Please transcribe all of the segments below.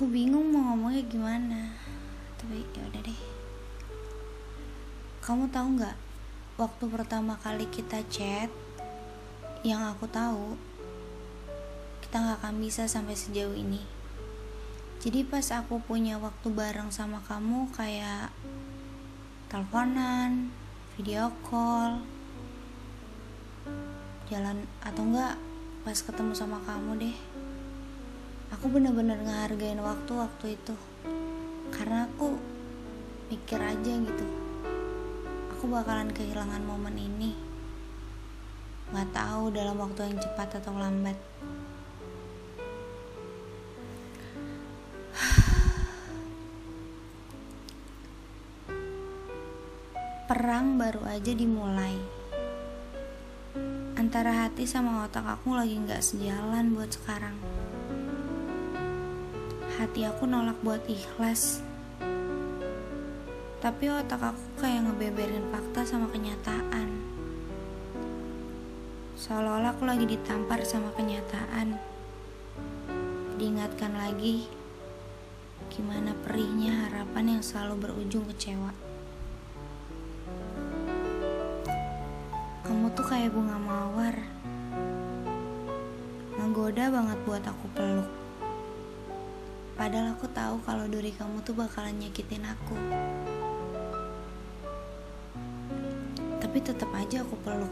aku bingung mau ngomongnya gimana. Tapi ya udah deh. Kamu tahu nggak waktu pertama kali kita chat yang aku tahu kita nggak akan bisa sampai sejauh ini. Jadi pas aku punya waktu bareng sama kamu kayak teleponan video call jalan atau enggak pas ketemu sama kamu deh. Aku bener-bener ngehargain waktu-waktu itu. Karena aku mikir aja gitu aku bakalan kehilangan momen ini. Nggak tahu dalam waktu yang cepat atau lambat. Perang baru aja dimulai antara hati sama otak aku lagi nggak sejalan buat sekarang. Hati aku nolak buat ikhlas, tapi otak aku kayak ngebeberin fakta sama kenyataan. Seolah-olah aku lagi ditampar sama kenyataan. Diingatkan lagi gimana perihnya harapan yang selalu berujung kecewa. Tuh kayak bunga mawar. Ngegoda banget buat aku peluk. Padahal aku tahu kalau duri kamu tuh bakalan nyakitin aku. Tapi tetap aja aku peluk.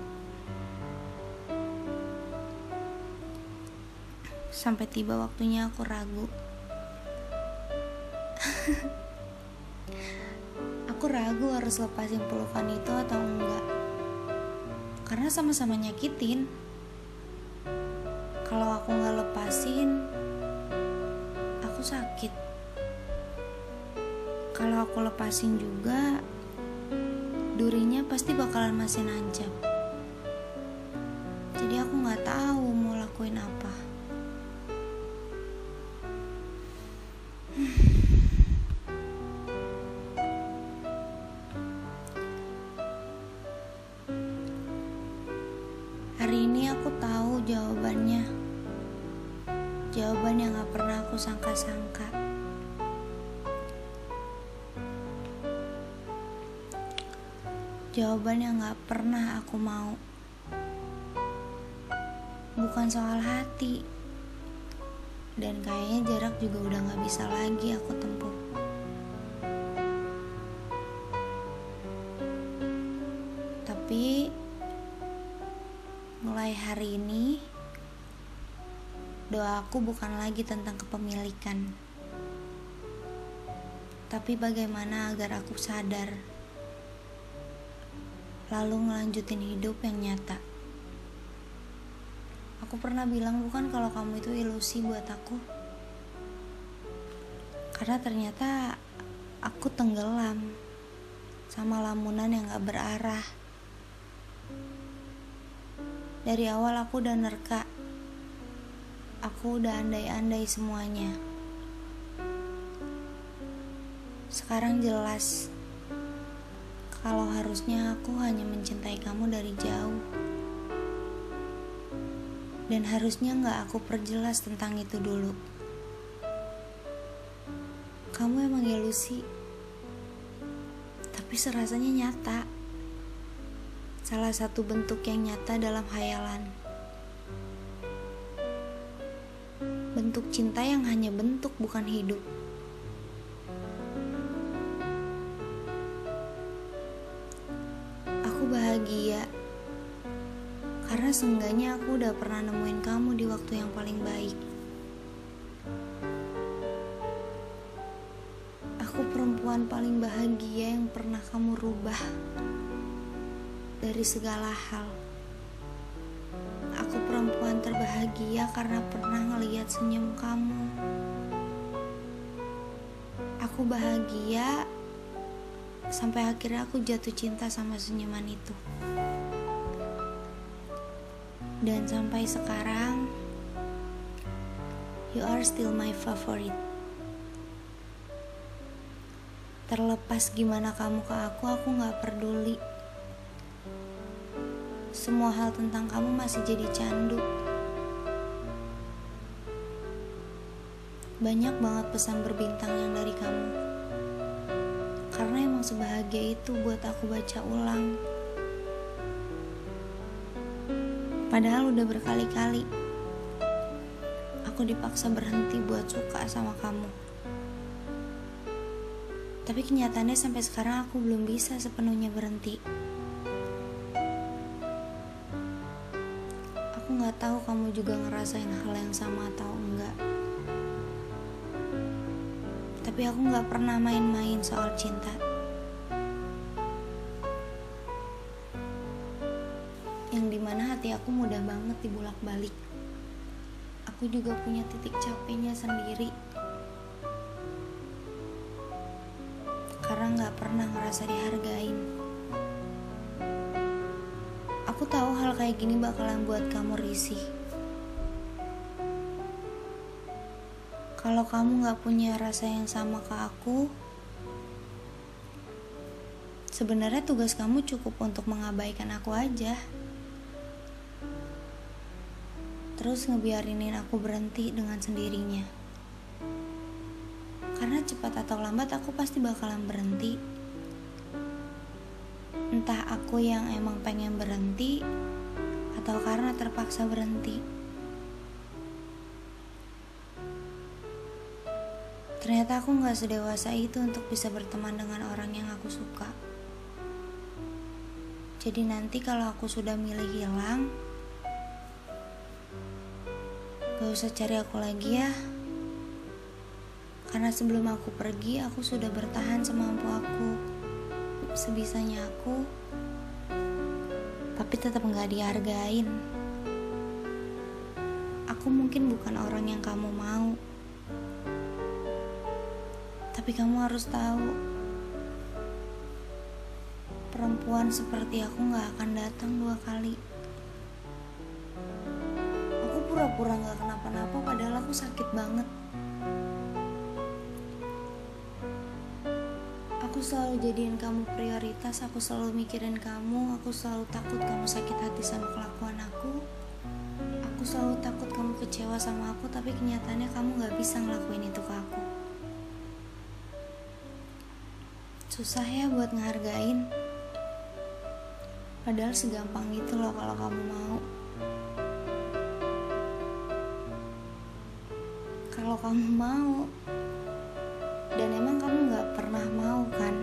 Sampai tiba waktunya aku ragu. Aku ragu harus lepasin pelukan itu atau enggak karena sama-sama nyakitin. Kalau aku nggak lepasin aku sakit. Kalau aku lepasin juga durinya pasti bakalan masih nancap jadi aku nggak tahu mau lakuin apa Jawaban yang gak pernah aku mau. Bukan soal hati. Dan kayaknya jarak juga udah gak bisa lagi aku tempuh. Tapi mulai hari ini doaku bukan lagi tentang kepemilikan. Tapi bagaimana agar aku sadar lalu ngelanjutin hidup yang nyata aku pernah bilang bukan kalau kamu itu ilusi buat aku karena ternyata aku tenggelam sama lamunan yang gak berarah dari awal aku udah nerka. Aku udah andai-andai semuanya. Sekarang jelas kalau harusnya aku hanya mencintai kamu dari jauh. Dan harusnya gak aku perjelas tentang itu dulu. Kamu emang ilusi. Tapi serasanya nyata salah satu bentuk yang nyata dalam hayalan. Bentuk cinta yang hanya bentuk, bukan hidup. Bahagia karena seenggaknya aku udah pernah nemuin kamu di waktu yang paling baik. Aku perempuan paling bahagia yang pernah kamu rubah dari segala hal. Aku perempuan terbahagia karena pernah ngeliat senyum kamu. Aku bahagia sampai akhirnya aku jatuh cinta sama senyuman itu. Dan sampai sekarang, you are still my favorite. Terlepas gimana kamu ke aku, aku gak peduli semua hal tentang kamu masih jadi candu. Banyak banget pesan berbintang yang dari kamu. Sebahagia itu buat aku baca ulang. Padahal udah berkali-kali aku dipaksa berhenti buat suka sama kamu. Tapi kenyataannya sampai sekarang aku belum bisa sepenuhnya berhenti. Aku nggak tahu kamu juga ngerasain hal yang sama atau enggak. Tapi aku nggak pernah main-main soal cinta. Hati aku mudah banget dibulak-balik. Aku juga punya titik capeknya sendiri. Karena nggak pernah ngerasa dihargain. Aku tahu hal kayak gini bakalan buat kamu risih. Kalau kamu nggak punya rasa yang sama ke aku sebenarnya tugas kamu cukup untuk mengabaikan aku aja terus ngebiarinin aku berhenti dengan sendirinya. Karena cepat atau lambat aku pasti bakalan berhenti. Entah aku yang emang pengen berhenti atau karena terpaksa berhenti. Ternyata aku gak sedewasa itu untuk bisa berteman dengan orang yang aku suka. Jadi nanti kalau aku sudah milih hilang, Gak usah cari aku lagi ya. Karena sebelum aku pergi, aku sudah bertahan semampu aku. Sebisanya aku, tapi tetap gak dihargain. Aku mungkin bukan orang yang kamu mau. Tapi kamu harus tahu, perempuan seperti aku gak akan datang dua kali pura-pura gak kenapa-napa padahal aku sakit banget? Aku selalu jadiin kamu prioritas aku selalu mikirin kamu aku selalu takut kamu sakit hati sama kelakuan aku. Aku selalu takut kamu kecewa sama aku tapi kenyataannya kamu gak bisa ngelakuin itu ke aku. Susah ya buat ngehargain. Padahal segampang itu loh kalau kamu mau kamu mau. Dan emang kamu gak pernah mau kan?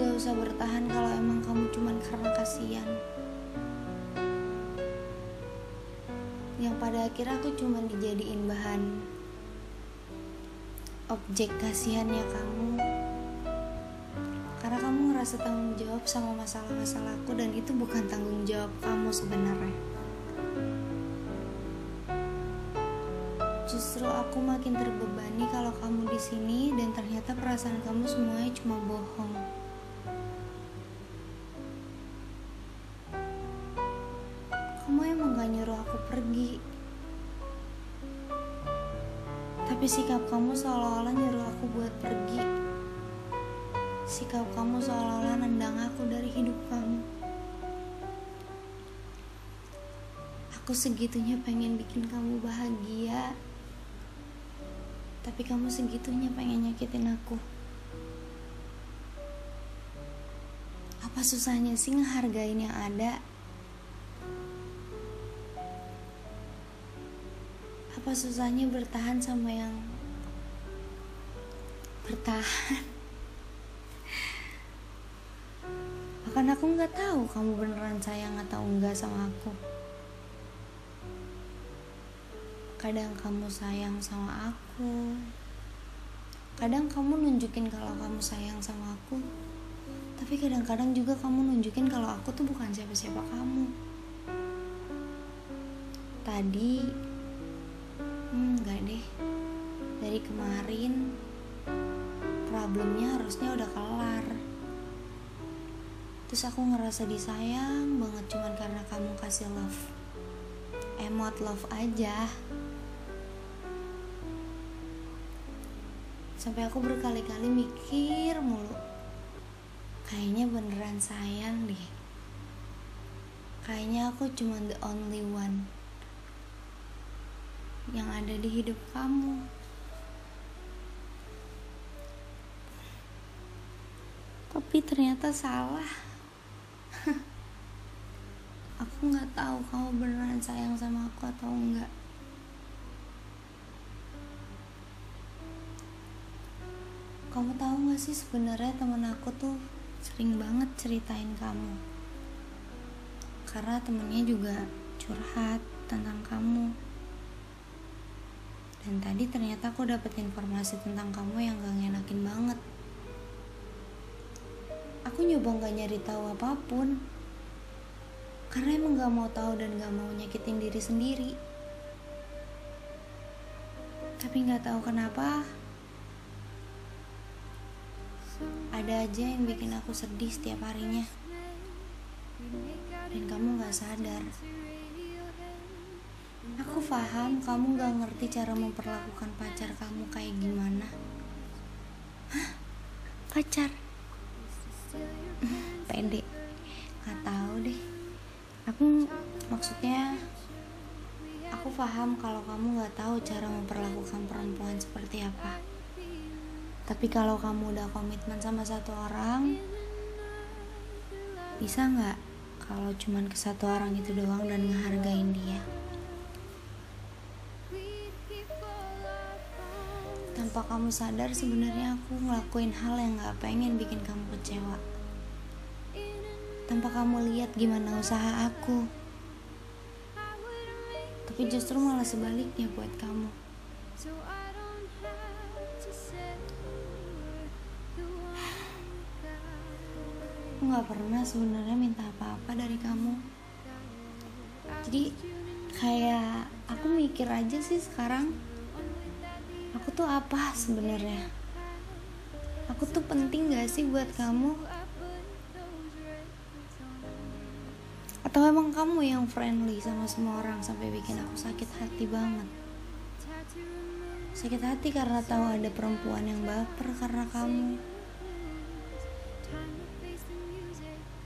Gak usah bertahan kalau emang kamu cuman karena kasihan. Yang pada akhirnya aku cuman dijadiin bahan objek kasihannya kamu karena kamu ngerasa tanggung jawab sama masalah-masalahku dan itu bukan tanggung jawab kamu sebenarnya. Justru aku makin terbebani kalau kamu di sini dan ternyata perasaan kamu semuanya cuma bohong. Kamu emang gak nyuruh aku pergi. Tapi sikap kamu seolah-olah nyuruh aku buat pergi Sikap kamu seolah-olah nendang aku dari hidup kamu. Aku segitunya pengen bikin kamu bahagia. Tapi kamu segitunya pengen nyakitin aku. Apa susahnya sih ngehargain yang ada? Apa susahnya bertahan sama yang bertahan? Bahkan aku nggak tahu kamu beneran sayang atau enggak sama aku. Kadang kamu sayang sama aku. Kadang kamu nunjukin kalau kamu sayang sama aku. Tapi kadang-kadang juga kamu nunjukin kalau aku tuh bukan siapa-siapa kamu. Tadi, hmm, enggak deh. Dari kemarin, problemnya harusnya udah kelar terus aku ngerasa disayang banget cuman karena kamu kasih love. Emot love aja. Sampai aku berkali-kali mikir mulu kayaknya beneran sayang deh. Kayaknya aku cuma the only one yang ada di hidup kamu. Tapi ternyata salah aku nggak tahu kamu beneran sayang sama aku atau enggak. Kamu tahu gak sih sebenarnya temen aku tuh sering banget ceritain kamu? Karena temennya juga curhat tentang kamu. Dan tadi ternyata aku dapet informasi tentang kamu yang gak ngenakin banget aku nyoba gak nyari tahu apa pun. Karena emang gak mau tahu dan gak mau nyakitin diri sendiri. Tapi gak tahu kenapa ada aja yang bikin aku sedih setiap harinya. Dan kamu gak sadar. Aku paham kamu gak ngerti cara memperlakukan pacar kamu kayak gimana. Hah? pacar pede gak tahu deh aku maksudnya aku paham kalau kamu gak tahu cara memperlakukan perempuan seperti apa tapi kalau kamu udah komitmen sama satu orang, bisa nggak kalau cuman ke satu orang itu doang dan ngehargain dia? Tanpa kamu sadar sebenarnya aku ngelakuin hal yang nggak pengen bikin kamu kecewa. Tanpa kamu lihat gimana usaha aku. Tapi justru malah sebaliknya buat kamu. aku nggak pernah sebenarnya minta apa-apa dari kamu jadi kayak aku mikir aja sih sekarang aku tuh apa sebenarnya aku tuh penting gak sih buat kamu atau emang kamu yang friendly sama semua orang sampai bikin aku sakit hati banget? Sakit hati karena tahu ada perempuan yang baper karena kamu.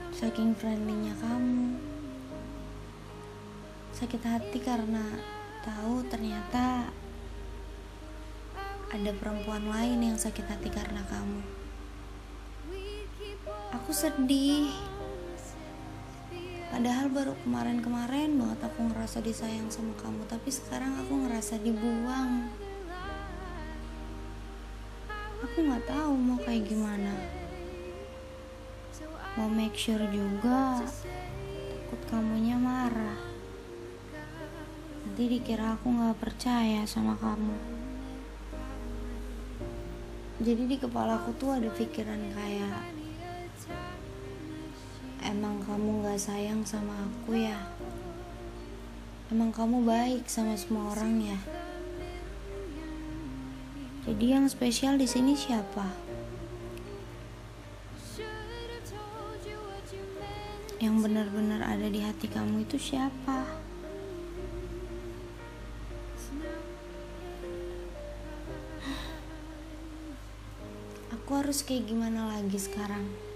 Saking friendlynya kamu. Sakit hati karena tahu ternyata ada perempuan lain yang sakit hati karena kamu. Aku sedih padahal baru kemarin-kemarin banget aku ngerasa disayang sama kamu tapi sekarang aku ngerasa dibuang. Aku nggak tahu mau kayak gimana. Mau make sure juga takut kamunya marah. Nanti dikira aku nggak percaya sama kamu. Jadi di kepala aku tuh ada pikiran kayak emang kamu nggak sayang sama aku ya emang kamu baik sama semua orang ya jadi yang spesial di sini siapa? yang benar-benar ada di hati kamu itu siapa? Aku harus kayak gimana lagi sekarang?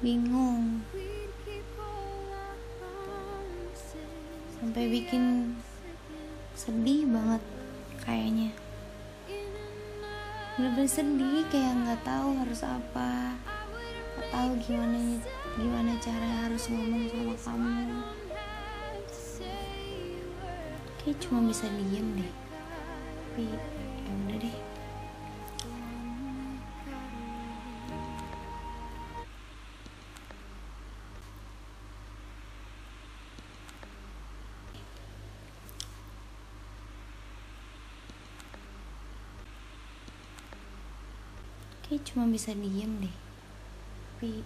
Bingung. Sampai bikin sedih banget kayaknya. Bener-bener sedih kayak nggak tahu harus apa. Nggak tahu gimana gimana cara harus ngomong sama kamu. Kayak cuma bisa diem deh. Tapi cuma bisa diem deh. Tapi